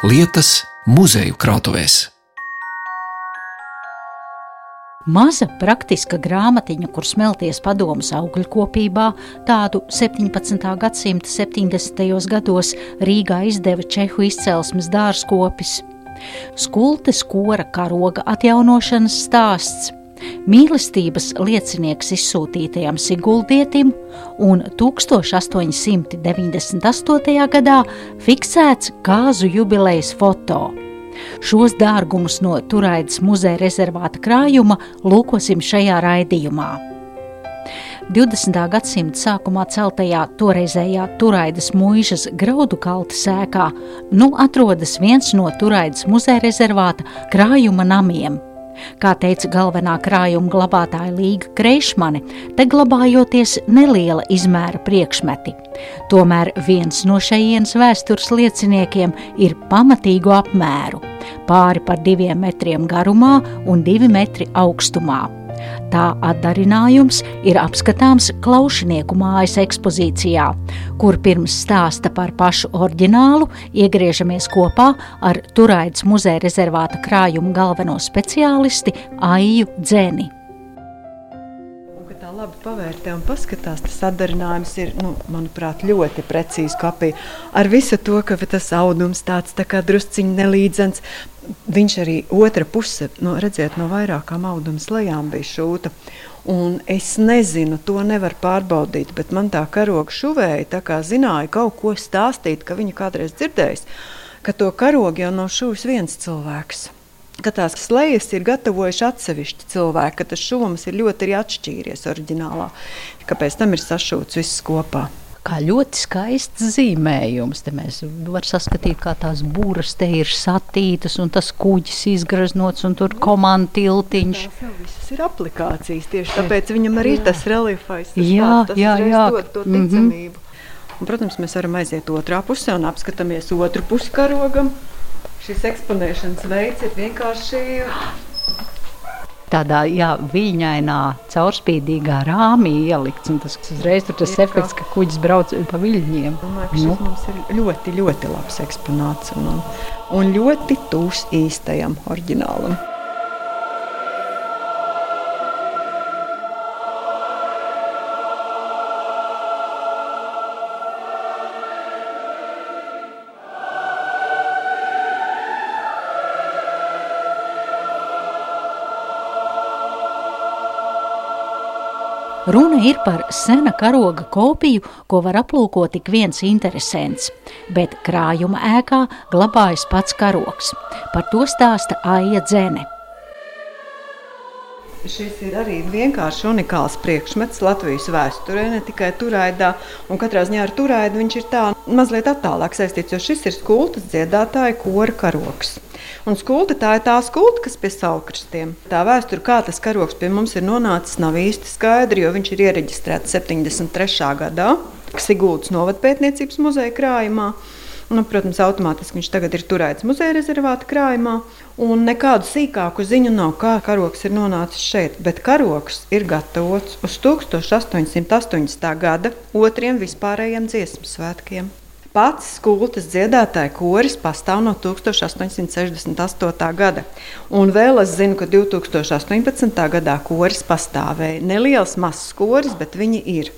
lietas muzeju krātuvēs. Maza praktiska grāmatiņa, kur smelties padomus augļkopībā, tādu 17. gadsimta 70. gados Rīgā izdeva Čehu izcelsmes dārzkopis. Skultes kora karoga atjaunošanas stāsts, mīlestības liecinieks izsūtītajam Siguldietim un 1898. gadā fiksēts kāzu jubilejas foto. Šos dārgumus no Turaidas muzeja rezervāta krājuma lūkosim šajā raidījumā. 20. gadsimta sākumā celtajā toreizējā Turaidas mūžas graudu kalta sēkā nu atrodas viens no Turaidas muzeja rezervāta krājuma namiem – Kā teica galvenā krājuma glabātāja Līga Kreišmane, te glabājoties neliela izmēra priekšmeti. Tomēr viens no šejienes vēstures lieciniekiem ir pamatīgu apmēru - pāri par diviem metriem garumā un divi metri augstumā. Tā atdarinājums ir apskatāms Klaušinieku mājas ekspozīcijā, kur pirms stāsta par pašu oriģinālu iegriežamies kopā ar Turaidas muzeja rezervāta krājumu galveno speciālisti Aiju Dzeni labi pavērtē un paskatās, tas atdarinājums ir, nu, manuprāt, ļoti precīzi kopija. Ar visu to, ka tas audums tāds tā kā drusciņi nelīdzens, viņš arī otra puse, nu, redziet, no vairākām auduma slējām bija šūta. Un es nezinu, to nevar pārbaudīt, bet man tā karoga šuvēja, tā kā zināja kaut ko stāstīt, ka viņa kādreiz dzirdējis, ka to karogu jau nav šuvis viens cilvēks ka tās slejas ir gatavojuši atsevišķi cilvēki, ka tas šūms ir ļoti arī atšķīries oriģinālā. Kāpēc tam ir sašūts viss kopā? Kā ļoti skaists zīmējums. Te mēs varam saskatīt, kā tās būras te ir satītas, un tas kuģis izgraznots, un tur komandas tiltiņš. Tas ir aplikācijas, tieši tāpēc viņam arī ir tas reliefais. Tas jā, tā, tas jā, jā. dod to mhm. ticamību. Mm -hmm. Un, protams, mēs varam aiziet otrā pusē un apskatāmies otru pusi karogam šis eksponēšanas veids ir vienkārši. Tādā jā, viļņainā, caurspīdīgā rāmī ielikts. Tas uzreiz tur tas efekts, ka kuģis brauc pa viļņiem. Domāju, ka nu. šis mums ir ļoti, ļoti labs eksponāts un, un ļoti tūs īstajam oriģinālam. Runa ir par sena karoga kopiju, ko var aplūkot tik viens interesants, bet krājuma ēkā glabājas pats karogs. Par to stāsta Aija Dzene. Šis ir arī vienkārši unikāls priekšmets Latvijas vēsturē, ne tikai turaidā. Katrā ziņā ar turaidu viņš ir tā mazliet attālāk saistīts, jo šis ir skultas dziedātāja kora karoks. Un skulta tā ir tā skulta, kas pie saulkristiem. Tā vēsture, kā tas karoks pie mums ir nonācis, nav īsti skaidra, jo viņš ir iereģistrēts 73. gadā Sigūdas novadpētniecības muzeja krājumā. Nu, protams, automātiski viņš tagad ir turēts muzeja rezervāta krājumā. Nekādu sīkāku ziņu nav, kā karoks ir nonācis šeit. Bet karoks ir gatavots uz 1880. gada otriem vispārējiem dziesmu svētkiem. Pats skultas dziedātāja koris pastāv no 1868. gada. Un vēl es zinu, ka 2018. gadā koris pastāvēja. Neliels, mazs koris, bet viņi ir.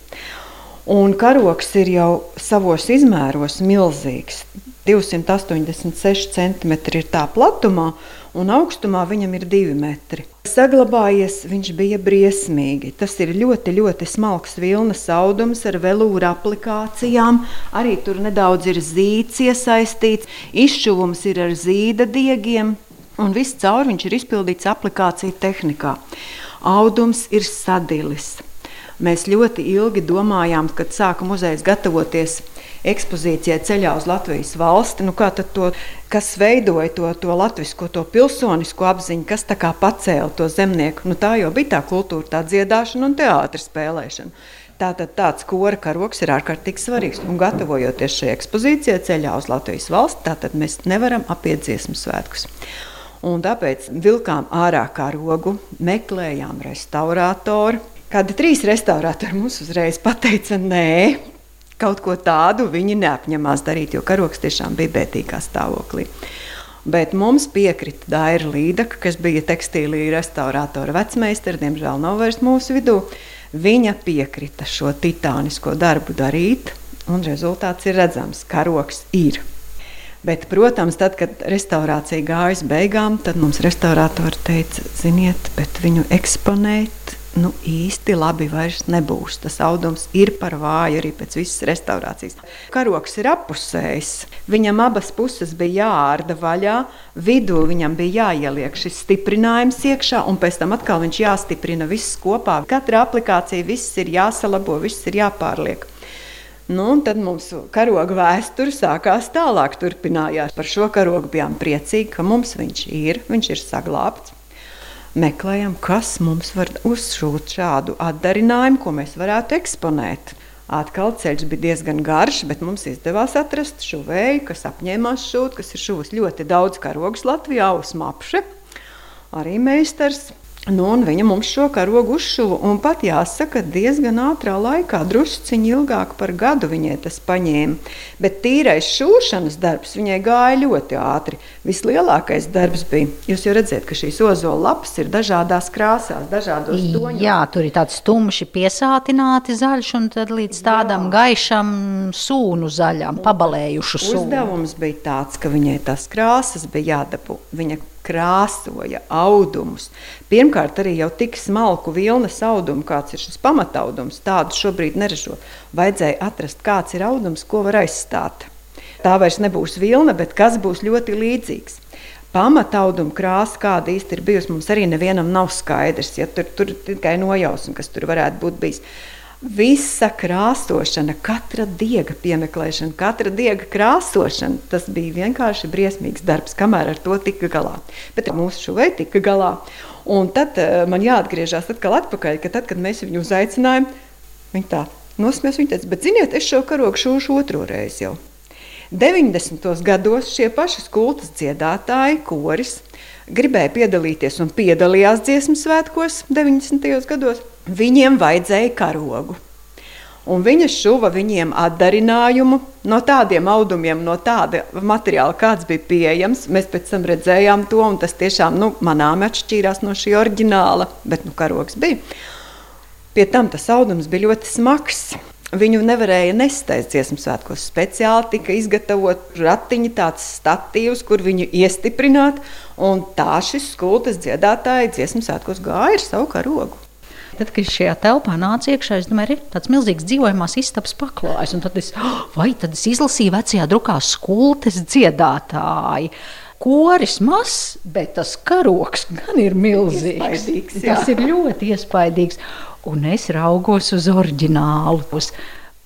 Un karoks ir jau savos izmēros milzīgs. 286 cm ir tā platumā, un augstumā viņam ir 2 metri. Saglabājies viņš bija briesmīgi. Tas ir ļoti, ļoti smalks vilnas audums ar velūra aplikācijām. Arī tur nedaudz ir zīds iesaistīts, izšuvums ir ar zīda diegiem, un viss caur viņš ir izpildīts aplikāciju tehnikā. Audums ir sadilis. Mēs ļoti ilgi domājām, kad sāka muzejs gatavoties ekspozīcijai ceļā uz Latvijas valsti. Nu, to, kas veidoja to, to latviešu, to pilsonisko apziņu, kas tā kā pacēla to zemnieku? Nu, tā jau bija tā kultūra, tā dziedāšana un teātris spēlēšana. Tātad tāds kora karoks ir ārkārtīgi svarīgs. Un gatavojoties šai ekspozīcijai ceļā uz Latvijas valsti, mēs nevaram apiet dziesmu svētkus. Un tāpēc vilkām ārā karogu, meklējām restaurātoru. Kādi trīs restaurātori mums uzreiz pateica, nē, kaut ko tādu viņi neapņemās darīt, jo karoks tiešām bija bētīgā stāvoklī. Bet mums piekrita Daira Līdaka, kas bija tekstīlija restaurātora vecmeistara, diemžēl nav vairs mūsu vidū. Viņa piekrita šo titānisko darbu darīt, un rezultāts ir redzams. Karoks ir. Bet, protams, tad, kad restaurācija gāja uz beigām, tad mums restaurātori teica, ziniet, bet viņu eksponēt nu, īsti labi vairs nebūs. Tas audums ir par vāju arī pēc visas restaurācijas. Karoks ir apusējis. Viņam abas puses bija jāārda vaļā, vidū viņam bija jāieliek šis stiprinājums iekšā, un pēc tam atkal viņš jāstiprina viss kopā. Katra aplikācija viss ir jāsalabo, viss ir jāpārliek. Nu, tad mums karoga vēsture sākās tālāk, turpinājās. Par šo karogu bijām priecīgi, ka mums viņš ir, viņš ir saglabāts meklējam, kas mums var uzšūt šādu atdarinājumu, ko mēs varētu eksponēt. Atkal ceļš bija diezgan garš, bet mums izdevās atrast šo vēju, kas apņēmās šūt, kas ir šuvis ļoti daudz karogus Latvijā, uzmapše. Arī meistars Nu, viņa mums šo karogu uzšuva, un pat jāsaka, diezgan ātrā laikā, drusciņi ilgāk par gadu viņai tas paņēma. Bet tīrais šūšanas darbs viņai gāja ļoti ātri. Vislielākais darbs bija, jūs jau redzat, ka šīs ozola lapas ir dažādās krāsās, dažādos toņos. Jā, tur ir tāds tumši piesātināti zaļš, un tad līdz tādam Jā. gaišam sūnu zaļam, pabalējušu sūnu. Uzdevums bija tāds, ka viņai tās krāsas bija jādabū. Viņa krāsoja audumus. Pirmkārt, arī jau tik smalku vilnas audumu, kāds ir šis pamataudums, tādu šobrīd neražo. Vajadzēja atrast, kāds ir audums, ko var aizstāt. Tā vairs nebūs vilna, bet kas būs ļoti līdzīgs. Pamatauduma krāsa, kāda īsti ir bijusi, mums arī nevienam nav skaidrs. Ja tur, tur tikai nojausma, kas tur varētu būt bijis. Visa krāsošana, katra diega piemeklēšana, katra diega krāsošana, tas bija vienkārši briesmīgs darbs, kamēr ar to tika galā. Bet mūsu šuvei tika galā. Un tad uh, man jāatgriežas atkal atpakaļ, ka tad, kad mēs viņu uzaicinājām, viņa tā nosmies, viņa teica, bet ziniet, es šo karogu šūšu otro reizi jau. 90. gados šie paši skultas dziedātāji, koris, gribēja piedalīties un piedalījās dziesmu svētkos 90. gados viņiem vajadzēja karogu. Un viņa šuva viņiem atdarinājumu no tādiem audumiem, no tāda materiāla, kāds bija pieejams. Mēs pēc tam redzējām to, un tas tiešām nu, manām atšķīrās no šī oriģināla, bet nu, karogs bija. Pie tam tas audums bija ļoti smags. Viņu nevarēja nest aiz dziesmu svētkos. Speciāli tika izgatavot ratiņi, tāds statīvs, kur viņu iestiprināt. Un tā šis skultas dziedātāji dziesmu svētkos gāja ar savu karogu. Tad, kad šajā telpā nāca iekšā, es domāju, ir tāds milzīgs dzīvojamās istabas paklājs. Tad es, vai tad es izlasīju vecajā drukā skultes dziedātāji. Koris mazs, bet tas karoks gan ir milzīgs. Tas ir ļoti iespaidīgs. Un es raugos uz oriģinālu. Uz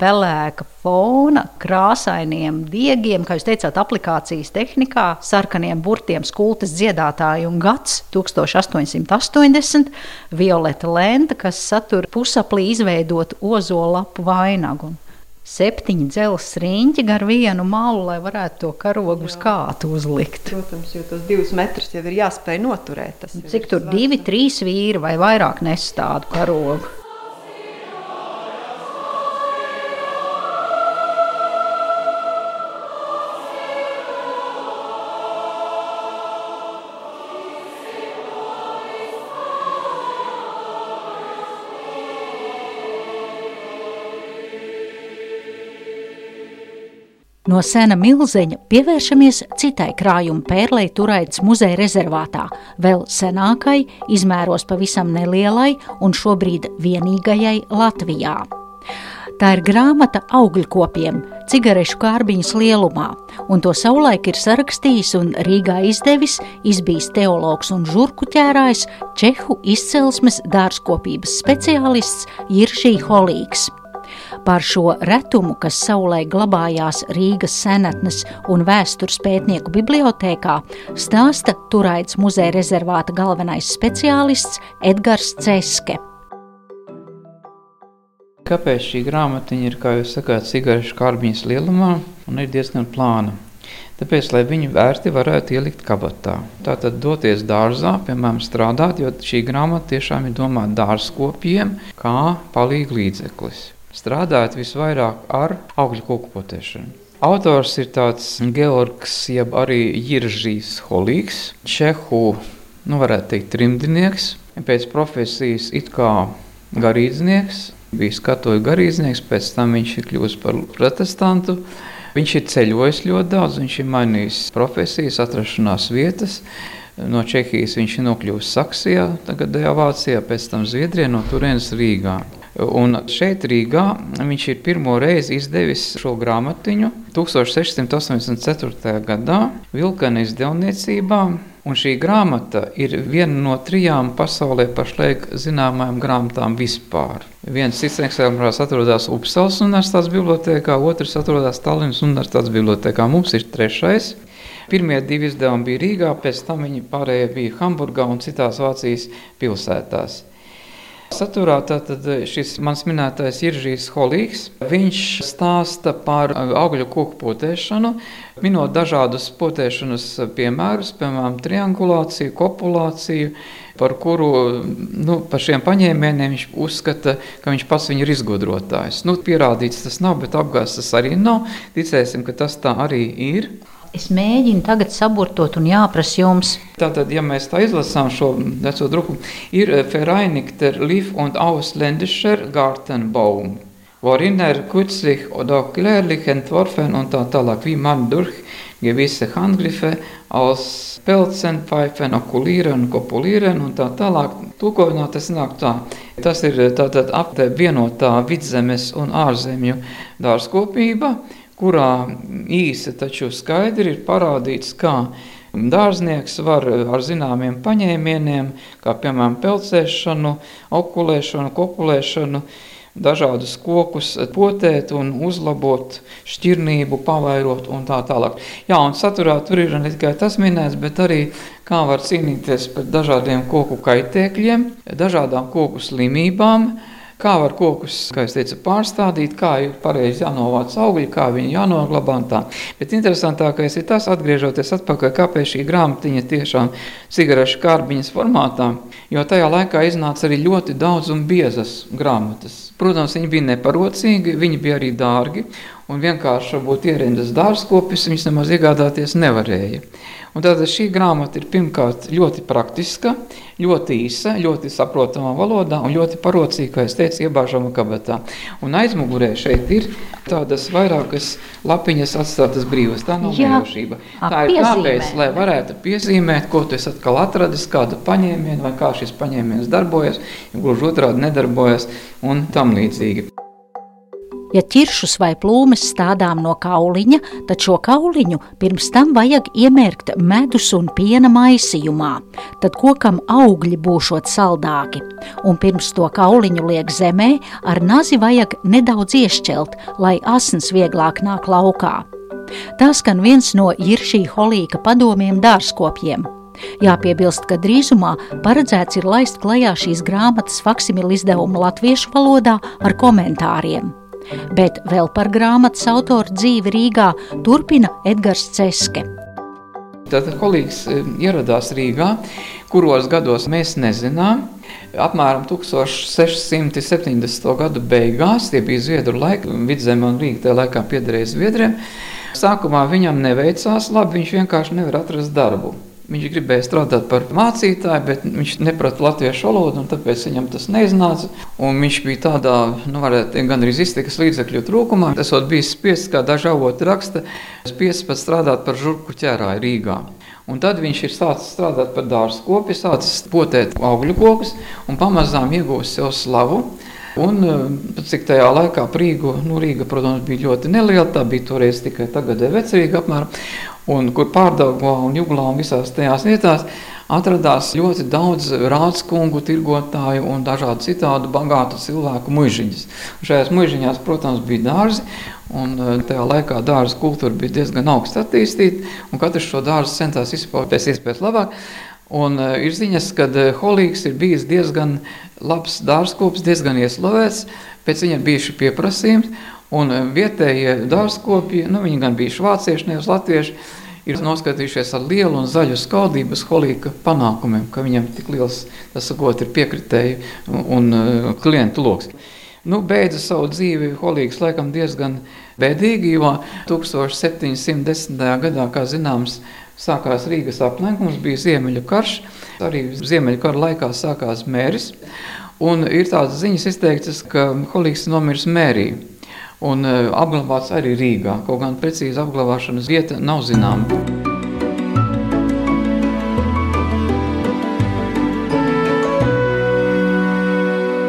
pelēka fona, krāsainiem diegiem, kā jūs teicāt, aplikācijas tehnikā, sarkaniem burtiem, skultas dziedātāji un gads 1880, violeta lenta, kas satur pusaplī izveidotu ozolapu vainagu. Septiņi dzelzceļa riņķi gar vienu malu, lai varētu to karogu uz kātu uzlikt. Protams, jo tos divus metrus jau ir jāspēj noturēt. Cik tur divi, trīs vīri vai vairāk nes tādu karogu? No sena milzeņa pievēršamies citai krājuma pērlei Turaitas muzeja rezervātā, vēl senākai, izmēros pavisam nelielai un šobrīd vienīgajai Latvijā. Tā ir grāmata augļkopiem, cigarešu kārbiņas lielumā, un to savulaik ir sarakstījis un Rīgā izdevis izbijis teologs un žurku ķērājs, čehu izcelsmes dārzkopības speciālists Jiršī Holīgs. Par šo retumu, kas saulē glabājās Rīgas senatnes un vēstures pētnieku bibliotēkā, stāsta Turaids muzeja rezervāta galvenais speciālists Edgars Ceske. Kāpēc šī grāmatiņa ir, kā jūs sakāt, cigarešu kārbiņas lielumā un ir diezgan plāna? Tāpēc, lai viņu vērti varētu ielikt kabatā. Tātad doties dārzā, piemēram, strādāt, jo šī grāmata tiešām ir domāta dārzkopiem kā palīga līdzeklis strādājot visvairāk ar augļu koku potēšanu. Autors ir tāds Georgs, jeb arī Jiržīs Holīgs, Čehu, nu varētu teikt, trimdinieks, pēc profesijas it kā garīdznieks, bija skatoju garīdznieks, pēc tam viņš ir kļuvis par protestantu. Viņš ir ceļojis ļoti daudz, viņš ir mainījis profesijas, atrašanās vietas. No Čehijas viņš ir nokļuvis Saksijā, tagadējā Vācijā, pēc tam Zviedrijā, no turienes Rīgā. Un šeit Rīgā viņš ir pirmo reizi izdevis šo grāmatiņu 1684. gadā Vilkana izdevniecībā. Un šī grāmata ir viena no trijām pasaulē pašlaik zināmajām grāmatām vispār. Viens cits eksemplārs atrodas Upsalas Universitātes bibliotekā, otrs atrodas Tallinas Universitātes bibliotekā. Mums ir trešais. Pirmie divi izdevumi bija Rīgā, pēc tam viņi pārējie bija Hamburgā un citās Vācijas pilsētās. Saturā tātad šis mans minētais Iržīs Holīgs, viņš stāsta par augļu koku potēšanu, minot dažādus potēšanas piemērus, piemēram, triangulāciju, kopulāciju, par kuru, nu, par šiem paņēmieniem viņš uzskata, ka viņš pats viņu ir izgudrotājs. Nu, pierādīts tas nav, bet apgāsts tas arī nav. Ticēsim, ka tas tā arī ir. Es mēģinu tagad saburtot un jāprasa jums. Tātad, ja mēs tā izlasām šo veco druku, ir Vereinigter Lief und Ausländischer Gartenbaum, worin er kürzlich oder klärlich entworfen und tā tālāk, wie man durch gewisse Handgriffe aus Pelzen, Pfeifen, okulieren, kopulieren un tā tālāk. Tūkojumā tas nāk tā. Tas ir tātad apte vienotā vidzemes un ārzemju dārzkopība, kurā īsi taču skaidri ir parādīts, kā dārznieks var ar zināmiem paņēmieniem, kā piemēram pelcēšanu, okulēšanu, kopulēšanu, dažādus kokus potēt un uzlabot šķirnību, pavairot un tā tālāk. Jā, un saturā tur ir ne tikai tas minēts, bet arī kā var cīnīties pret dažādiem koku kaitēkļiem, dažādām koku slimībām, Kā var kokus, kā es teicu, pārstādīt, kā ir pareizi jānovāc augļi, kā viņi jānoglabā un tā. Bet interesantākais ir tas, atgriežoties atpakaļ, kāpēc šī grāmatiņa tiešām cigarešu kārbiņas formātā, jo tajā laikā iznāca arī ļoti daudz un biezas grāmatas. Protams, viņi bija neparocīgi, viņi bija arī dārgi, un vienkārši varbūt ierindas dārzkopis viņas nemaz iegādāties nevarēja. Un tātad šī grāmata ir pirmkārt ļoti praktiska, ļoti īsa, ļoti saprotamā valodā un ļoti parocīga, kā es teicu, iebāžama kabatā. Un aizmugurē šeit ir tādas vairākas lapiņas atstātas brīvas. Tā nav nejaušība. Tā ir tāpēc, lai varētu piezīmēt, ko tu esi atkal atradis, kādu paņēmienu vai kā šis paņēmiens darbojas, ja gluži otrādi nedarbojas un tam līdzīgi. Ja ķiršus vai plūmes stādām no kauliņa, tad šo kauliņu pirms tam vajag iemērkt medus un piena maisījumā, tad kokam augļi būšot saldāki, un pirms to kauliņu liek zemē, ar nazi vajag nedaudz iešķelt, lai asins vieglāk nāk laukā. Tas gan viens no Iršī Holīka padomiem dārzkopjiem. Jāpiebilst, ka drīzumā paredzēts ir laist klajā šīs grāmatas faksimili izdevumu latviešu valodā ar komentāriem bet vēl par grāmatas autoru dzīvi Rīgā turpina Edgars Ceske. Tad kolīgs eh, ieradās Rīgā, kuros gados mēs nezinām. Apmēram 1670. gadu beigās, tie bija Zviedru laiki, Vidzeme un Rīga tajā laikā piederēja Zviedriem. Sākumā viņam neveicās labi, viņš vienkārši nevar atrast darbu. Viņš gribēja strādāt par mācītāju, bet viņš neprata latviešu valodu, un tāpēc viņam tas neiznāca. Un viņš bija tādā, nu, teikt, gandrīz iztikas līdzekļu trūkumā. Tas bija spiests, kā daži avoti raksta, spiests pat strādāt par žurku ķērāju Rīgā. Un tad viņš ir sācis strādāt par dārza kopi, sācis potēt augļu kokus un pamazām iegūst sev slavu. Un eh, cik tajā laikā Rīga, nu, Rīga, protams, bija ļoti neliela, tā bija toreiz tikai tagad vecrīga apmēram un kur pārdaugā un juglā un visās tajās vietās atradās ļoti daudz rādskungu, tirgotāju un dažādu citādu bagātu cilvēku muižiņas. Šajās muižiņās, protams, bija dārzi, un e, tajā laikā dārza kultūra bija diezgan augsts attīstīta, un katrs šo dārzu centās izpaut pēc iespējas labāk. Un uh, ir ziņas, ka uh, Holīgs ir bijis diezgan labs dārzkops, diezgan ieslavēts, pēc viņa bijuši pieprasījums, Un eh, vietējie dārzkopji, nu, viņi gan bija vācieši, nevis latvieši, ir noskatījušies ar lielu un zaļu skaudības holīka panākumiem, ka viņam tik liels, tas sakot, ir piekritēji un, un eh, klientu loks. Nu, beidza savu dzīvi Holīgs laikam diezgan bēdīgi, jo 1710. gadā, kā zināms, sākās Rīgas aplenkums, bija Ziemeļu karš, arī Ziemeļu kara laikā sākās mēris, un ir tādas ziņas izteiktas, ka Holīgs nomirs mērī un e, apglabāts arī Rīgā, kaut gan precīzi apglabāšanas vieta nav zināma.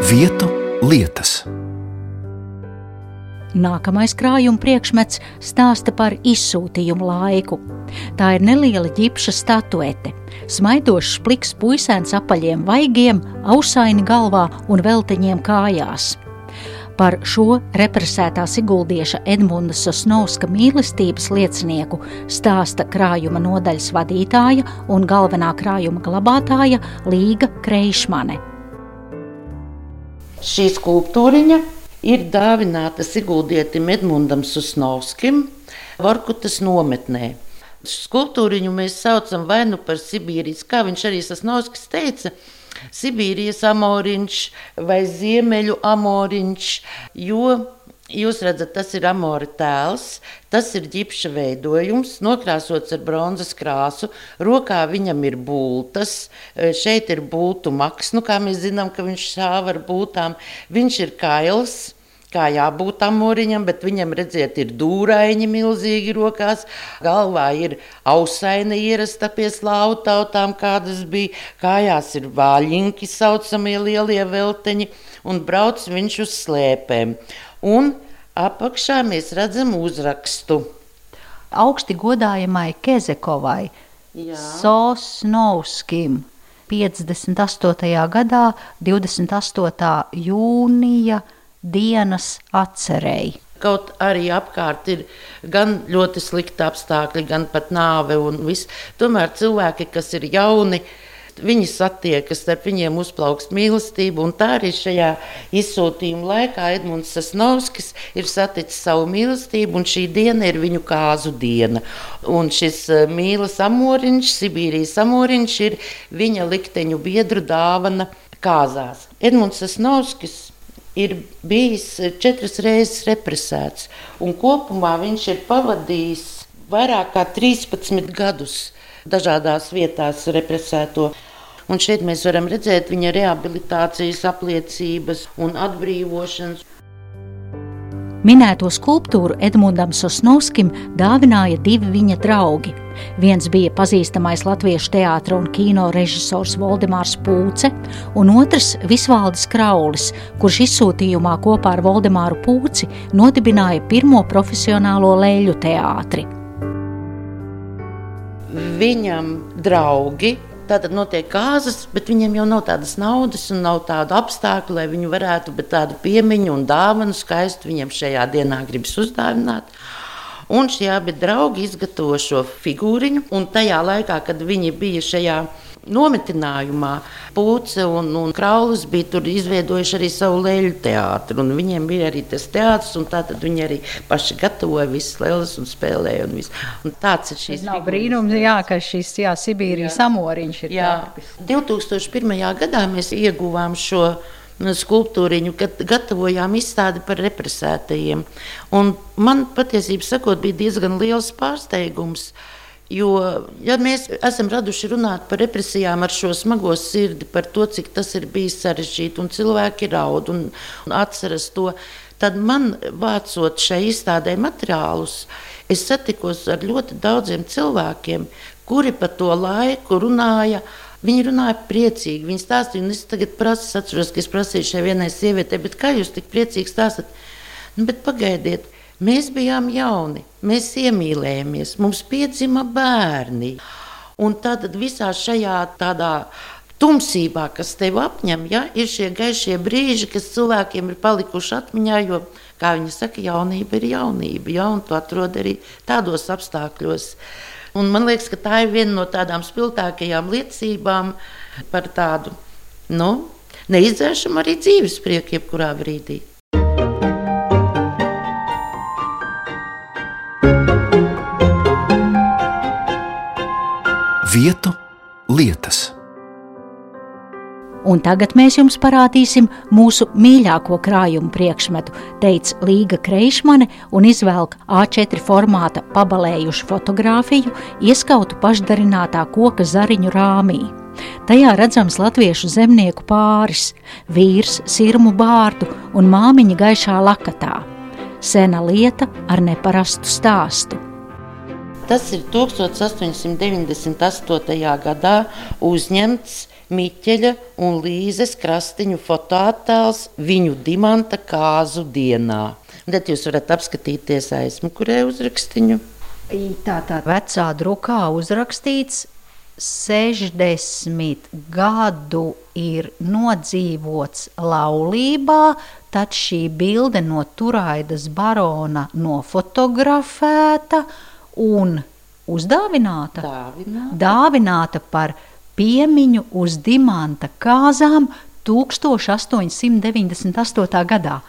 Vietu lietas. Nākamais krājuma priekšmets stāsta par izsūtījumu laiku. Tā ir neliela ģipša statuete, smaidošs pliks puisēns apaļiem vaigiem, ausaini galvā un velteņiem kājās. Par šo represētā siguldieša Edmunda Sosnovska mīlestības liecinieku stāsta krājuma nodaļas vadītāja un galvenā krājuma glabātāja Līga Kreišmane. Šī skulptūriņa ir dāvināta Siguldietim Edmundam Susnovskim Vorkutas nometnē. Skulptūriņu mēs saucam vai nu par Sibīrijas, kā viņš arī Sasnovskis teica, Sibīrijas amoriņš vai Ziemeļu amoriņš, jo Jūs redzat, tas ir amora tēls, tas ir ģipša veidojums, nokrāsots ar bronzas krāsu. Rokā viņam ir būtas, šeit ir būtu maks, nu, kā mēs zinām, ka viņš šāva ar būtām. Viņš ir kails, kā jābūt amoriņam, bet viņam, redziet, ir dūraiņi milzīgi rokās, galvā ir ausaini ierasta pie slāvu tautām, kādas bija, kājās ir vāļinki, saucamie lielie velteņi, un brauc viņš uz slēpēm. Un apakšā mēs redzam uzrakstu. Augsti godājamai Kezekovai, Sosnovskim. 58. gadā, 28. jūnija dienas atcerēji. Kaut arī apkārt ir gan ļoti slikti apstākļi, gan pat nāve un viss. Tomēr cilvēki, kas ir jauni, viņi satiekas, starp viņiem uzplauks mīlestība. Tā arī šajā izsūtījuma laikā Edmunds Sasnovskis ir saticis savu mīlestību, un šī diena ir viņu kāzu diena. Un šis eh, mīlas amoriņš, Sibīrijas amoriņš, ir viņa likteņu biedru dāvana kāzās. Edmunds Sasnovskis ir bijis četras reizes represēts, kopumā viņš ir pavadījis vairāk kā 13 gadus dažādās vietās represēto. Un šeit mēs varam redzēt viņa rehabilitācijas apliecības un atbrīvošanas. Minēto skulptūru Edmundam Sosnovskim dāvināja divi viņa draugi. Viens bija pazīstamais latviešu teātris un kino režisors Valdemārs Pūce, un otrs - Visvaldis Kraulis, kurš izsūtījumā kopā ar Valdemāru Pūci nodibināja pirmo profesionālo leļu teātri. Viņam draugi Tātad notiek kāzas, bet viņiem jau nav tādas naudas un nav tādu apstākļu, lai viņi varētu, bet tādu piemiņu un dāvanu skaistu viņiem šajā dienā gribas uzdāvināt. Un šie abi draugi izgatavo šo figūriņu, un tajā laikā, kad viņi bija šajā nometinājumā Pūce un, un Kraulis bija tur izveidojuši arī savu leļu teātru. Viņiem bija arī tas teātris, un tā tad viņi arī paši gatavoja visas lēlas un spēlēja. Un visu. un tāds ir šis brīnums, jā, ka šis jā, Sibīrijas amoriņš ir. Jā. Tārpis. 2001. gadā mēs ieguvām šo nu, skulptūriņu, kad gatavojām izstādi par represētajiem. Un man patiesībā sakot, bija diezgan liels pārsteigums. Jo, ja mēs esam raduši runāt par represijām ar šo smago sirdi, par to, cik tas ir bijis sarežģīti, un cilvēki raud un, un atceras to, tad man, vācot šai izstādē materiālus, es satikos ar ļoti daudziem cilvēkiem, kuri par to laiku runāja. Viņi runāja priecīgi, viņi stāstīja, un es tagad prasu, atceros, ka es prasīju šai vienai sievietei, kā jūs tik priecīgi stāstat? Nu, bet pagaidiet, Mēs bijām jauni, mēs iemīlējāmies, mums piedzima bērni. Un tad visā šajā tādā tumsībā, kas tev apņem, ja, ir šie gaišie brīži, kas cilvēkiem ir palikuši atmiņā. Jo, kā viņi saka, jaunība ir jaunība, ja, un tu atrod arī tādos apstākļos. Un man liekas, ka tā ir viena no tādām spilgtākajām liecībām par tādu nu, neizdzēšamu arī dzīves prieku, jebkurā brīdī. Vietu, lietas. Un tagad mēs jums parādīsim mūsu mīļāko krājumu priekšmetu, teica Līga Kreišmane un izvelk A4 formāta pabalējušu fotografiju ieskautu pašdarinātā koka zariņu rāmī. Tajā redzams latviešu zemnieku pāris, vīrs sirmu bārdu un māmiņa gaišā lakatā. Sena lieta ar neparastu stāstu. Tas ir 1898. gadā uzņemts Miķeļa un Līzes krastiņu fotoattēls viņu dimanta kāzu dienā. Tad jūs varat apskatīties aizmugurē uzrakstiņu. Tā tā vecā drukā uzrakstīts 60 gadu ir nodzīvots laulībā, tad šī bilde no Turaidas barona nofotografēta un uzdāvināta, Dāvināta. dāvināta par piemiņu uz dimanta kāzām 1898. gadā.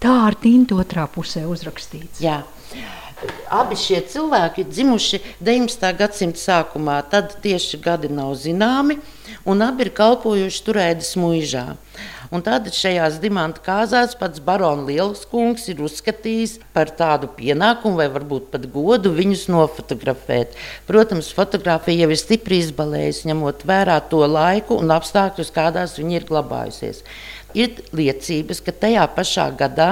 Tā ar tintu otrā pusē uzrakstīts. Jā. Abi šie cilvēki ir dzimuši 19. gadsimta sākumā, tad tieši gadi nav zināmi, un abi ir kalpojuši Turēdas mūžā. Un tad šajās dimanta kāzās pats barons Lielskungs ir uzskatījis par tādu pienākumu, vai varbūt pat godu viņus nofotografēt. Protams, fotografija jau ir stipri izbalējusi, ņemot vērā to laiku un apstākļus, kādās viņi ir glabājusies. Ir liecības, ka tajā pašā gadā,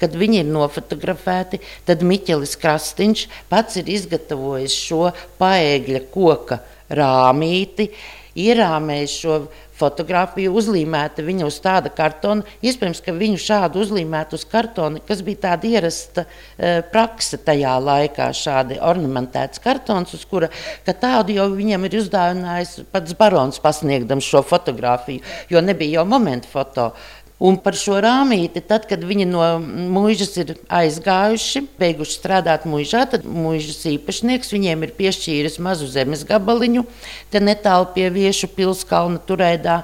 kad viņi ir nofotografēti, tad Miķelis Krastīņš pats ir izgatavojis šo paēgļa koka rāmīti, ierāmējis šo fotografiju, uzlīmēta viņa uz tāda kartona. Iespējams, ka viņu šādu uzlīmētu uz kartona, kas bija tāda ierasta e, prakse tajā laikā, šādi ornamentēts kartons, uz kura tādu jau viņam ir uzdāvinājis pats barons pasniegdams šo fotografiju, jo nebija jau momentu foto. Un par šo rāmīti, tad, kad viņi no mūžas ir aizgājuši, beiguši strādāt mūžā, tad mūžas īpašnieks viņiem ir piešķīris mazu zemes gabaliņu, te netālu pie viešu pilskalna turēdā.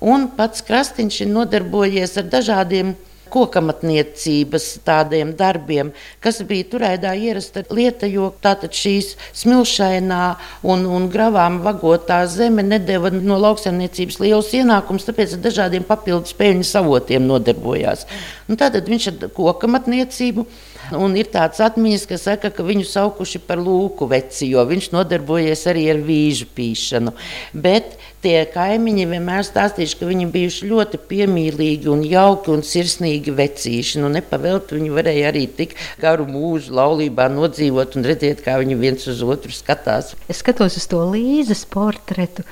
Un pats Krastīņš ir nodarbojies ar dažādiem kokamatniecības tādiem darbiem, kas bija turēdā ierasta lieta, jo tātad šīs smilšainā un, un gravām vagotā zeme nedeva no lauksaimniecības lielus ienākumus, tāpēc ar dažādiem papildus peļņas avotiem nodarbojās. Un tātad viņš ar kokamatniecību Un ir tāds atmiņas, kas saka, ka viņu saukuši par lūku veci, jo viņš nodarbojies arī ar vīžu pīšanu. Bet tie kaimiņi vienmēr stāstījuši, ka viņi bijuši ļoti piemīlīgi un jauki un sirsnīgi vecīši. Nu, nepavēlt viņi varēja arī tik garu mūžu laulībā nodzīvot un redzēt, kā viņi viens uz otru skatās. Es skatos uz to līzes portretu,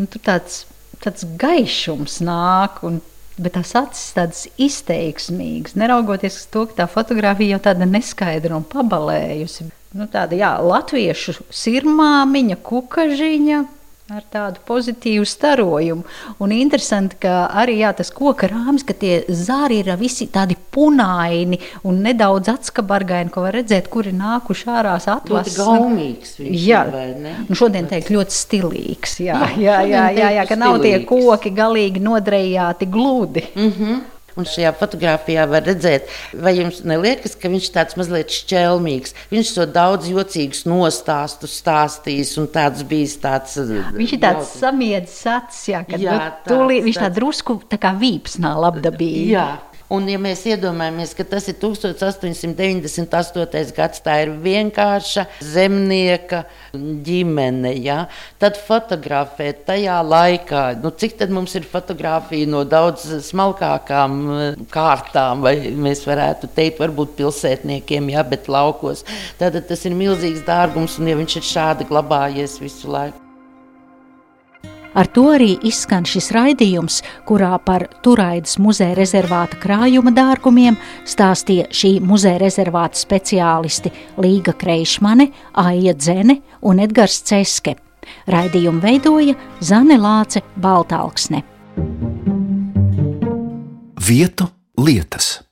un tur tāds, tāds gaišums nāk. Un bet tās acis tādas izteiksmīgas, neraugoties uz to, ka tā fotografija jau tāda neskaidra un pabalējusi. Nu, tāda jā, latviešu sirmāmiņa, kukažiņa, ar tādu pozitīvu starojumu. Un interesanti, ka arī jā, tas koka rāmis, ka tie zāri ir visi tādi punaini un nedaudz atskabargaini, ko var redzēt, kuri nākuši ārā atvasaras. Ļoti gaumīgs viņš jā. ir, vai ne? Nu, šodien teikt ļoti stilīgs, jā, jā, Jā, jā, jā, jā, ka nav tie koki galīgi nodrejāti gludi. Mm -hmm. Un šajā fotografijā var redzēt, vai jums neliekas, ka viņš tāds mazliet šķelmīgs. Viņš to daudz jocīgus nostāstus stāstījis, un tāds bijis tāds. Viņš ir tāds samiedzis acis, jā, kad Jā, nu, tāds, tūlī, viņš tā tāds. drusku tā kā vīpsnā labdabīgi. Jā. Un, ja mēs iedomājamies, ka tas ir 1898. gads, tā ir vienkārša zemnieka ģimene, ja? tad fotografēt tajā laikā, nu, cik tad mums ir fotografija no daudz smalkākām eh, kārtām, vai mēs varētu teikt, varbūt pilsētniekiem, ja, bet laukos. Tad tas ir milzīgs dārgums, un ja viņš ir šādi glabājies visu laiku. Ar to arī izskan šis raidījums, kurā par Turaidas muzeja rezervāta krājuma dārgumiem stāstīja šī muzeja rezervāta speciālisti Līga Kreišmane, Aija Dzene un Edgars Ceske. Raidījumu veidoja Zane Lāce Baltāksne. Vietu lietas.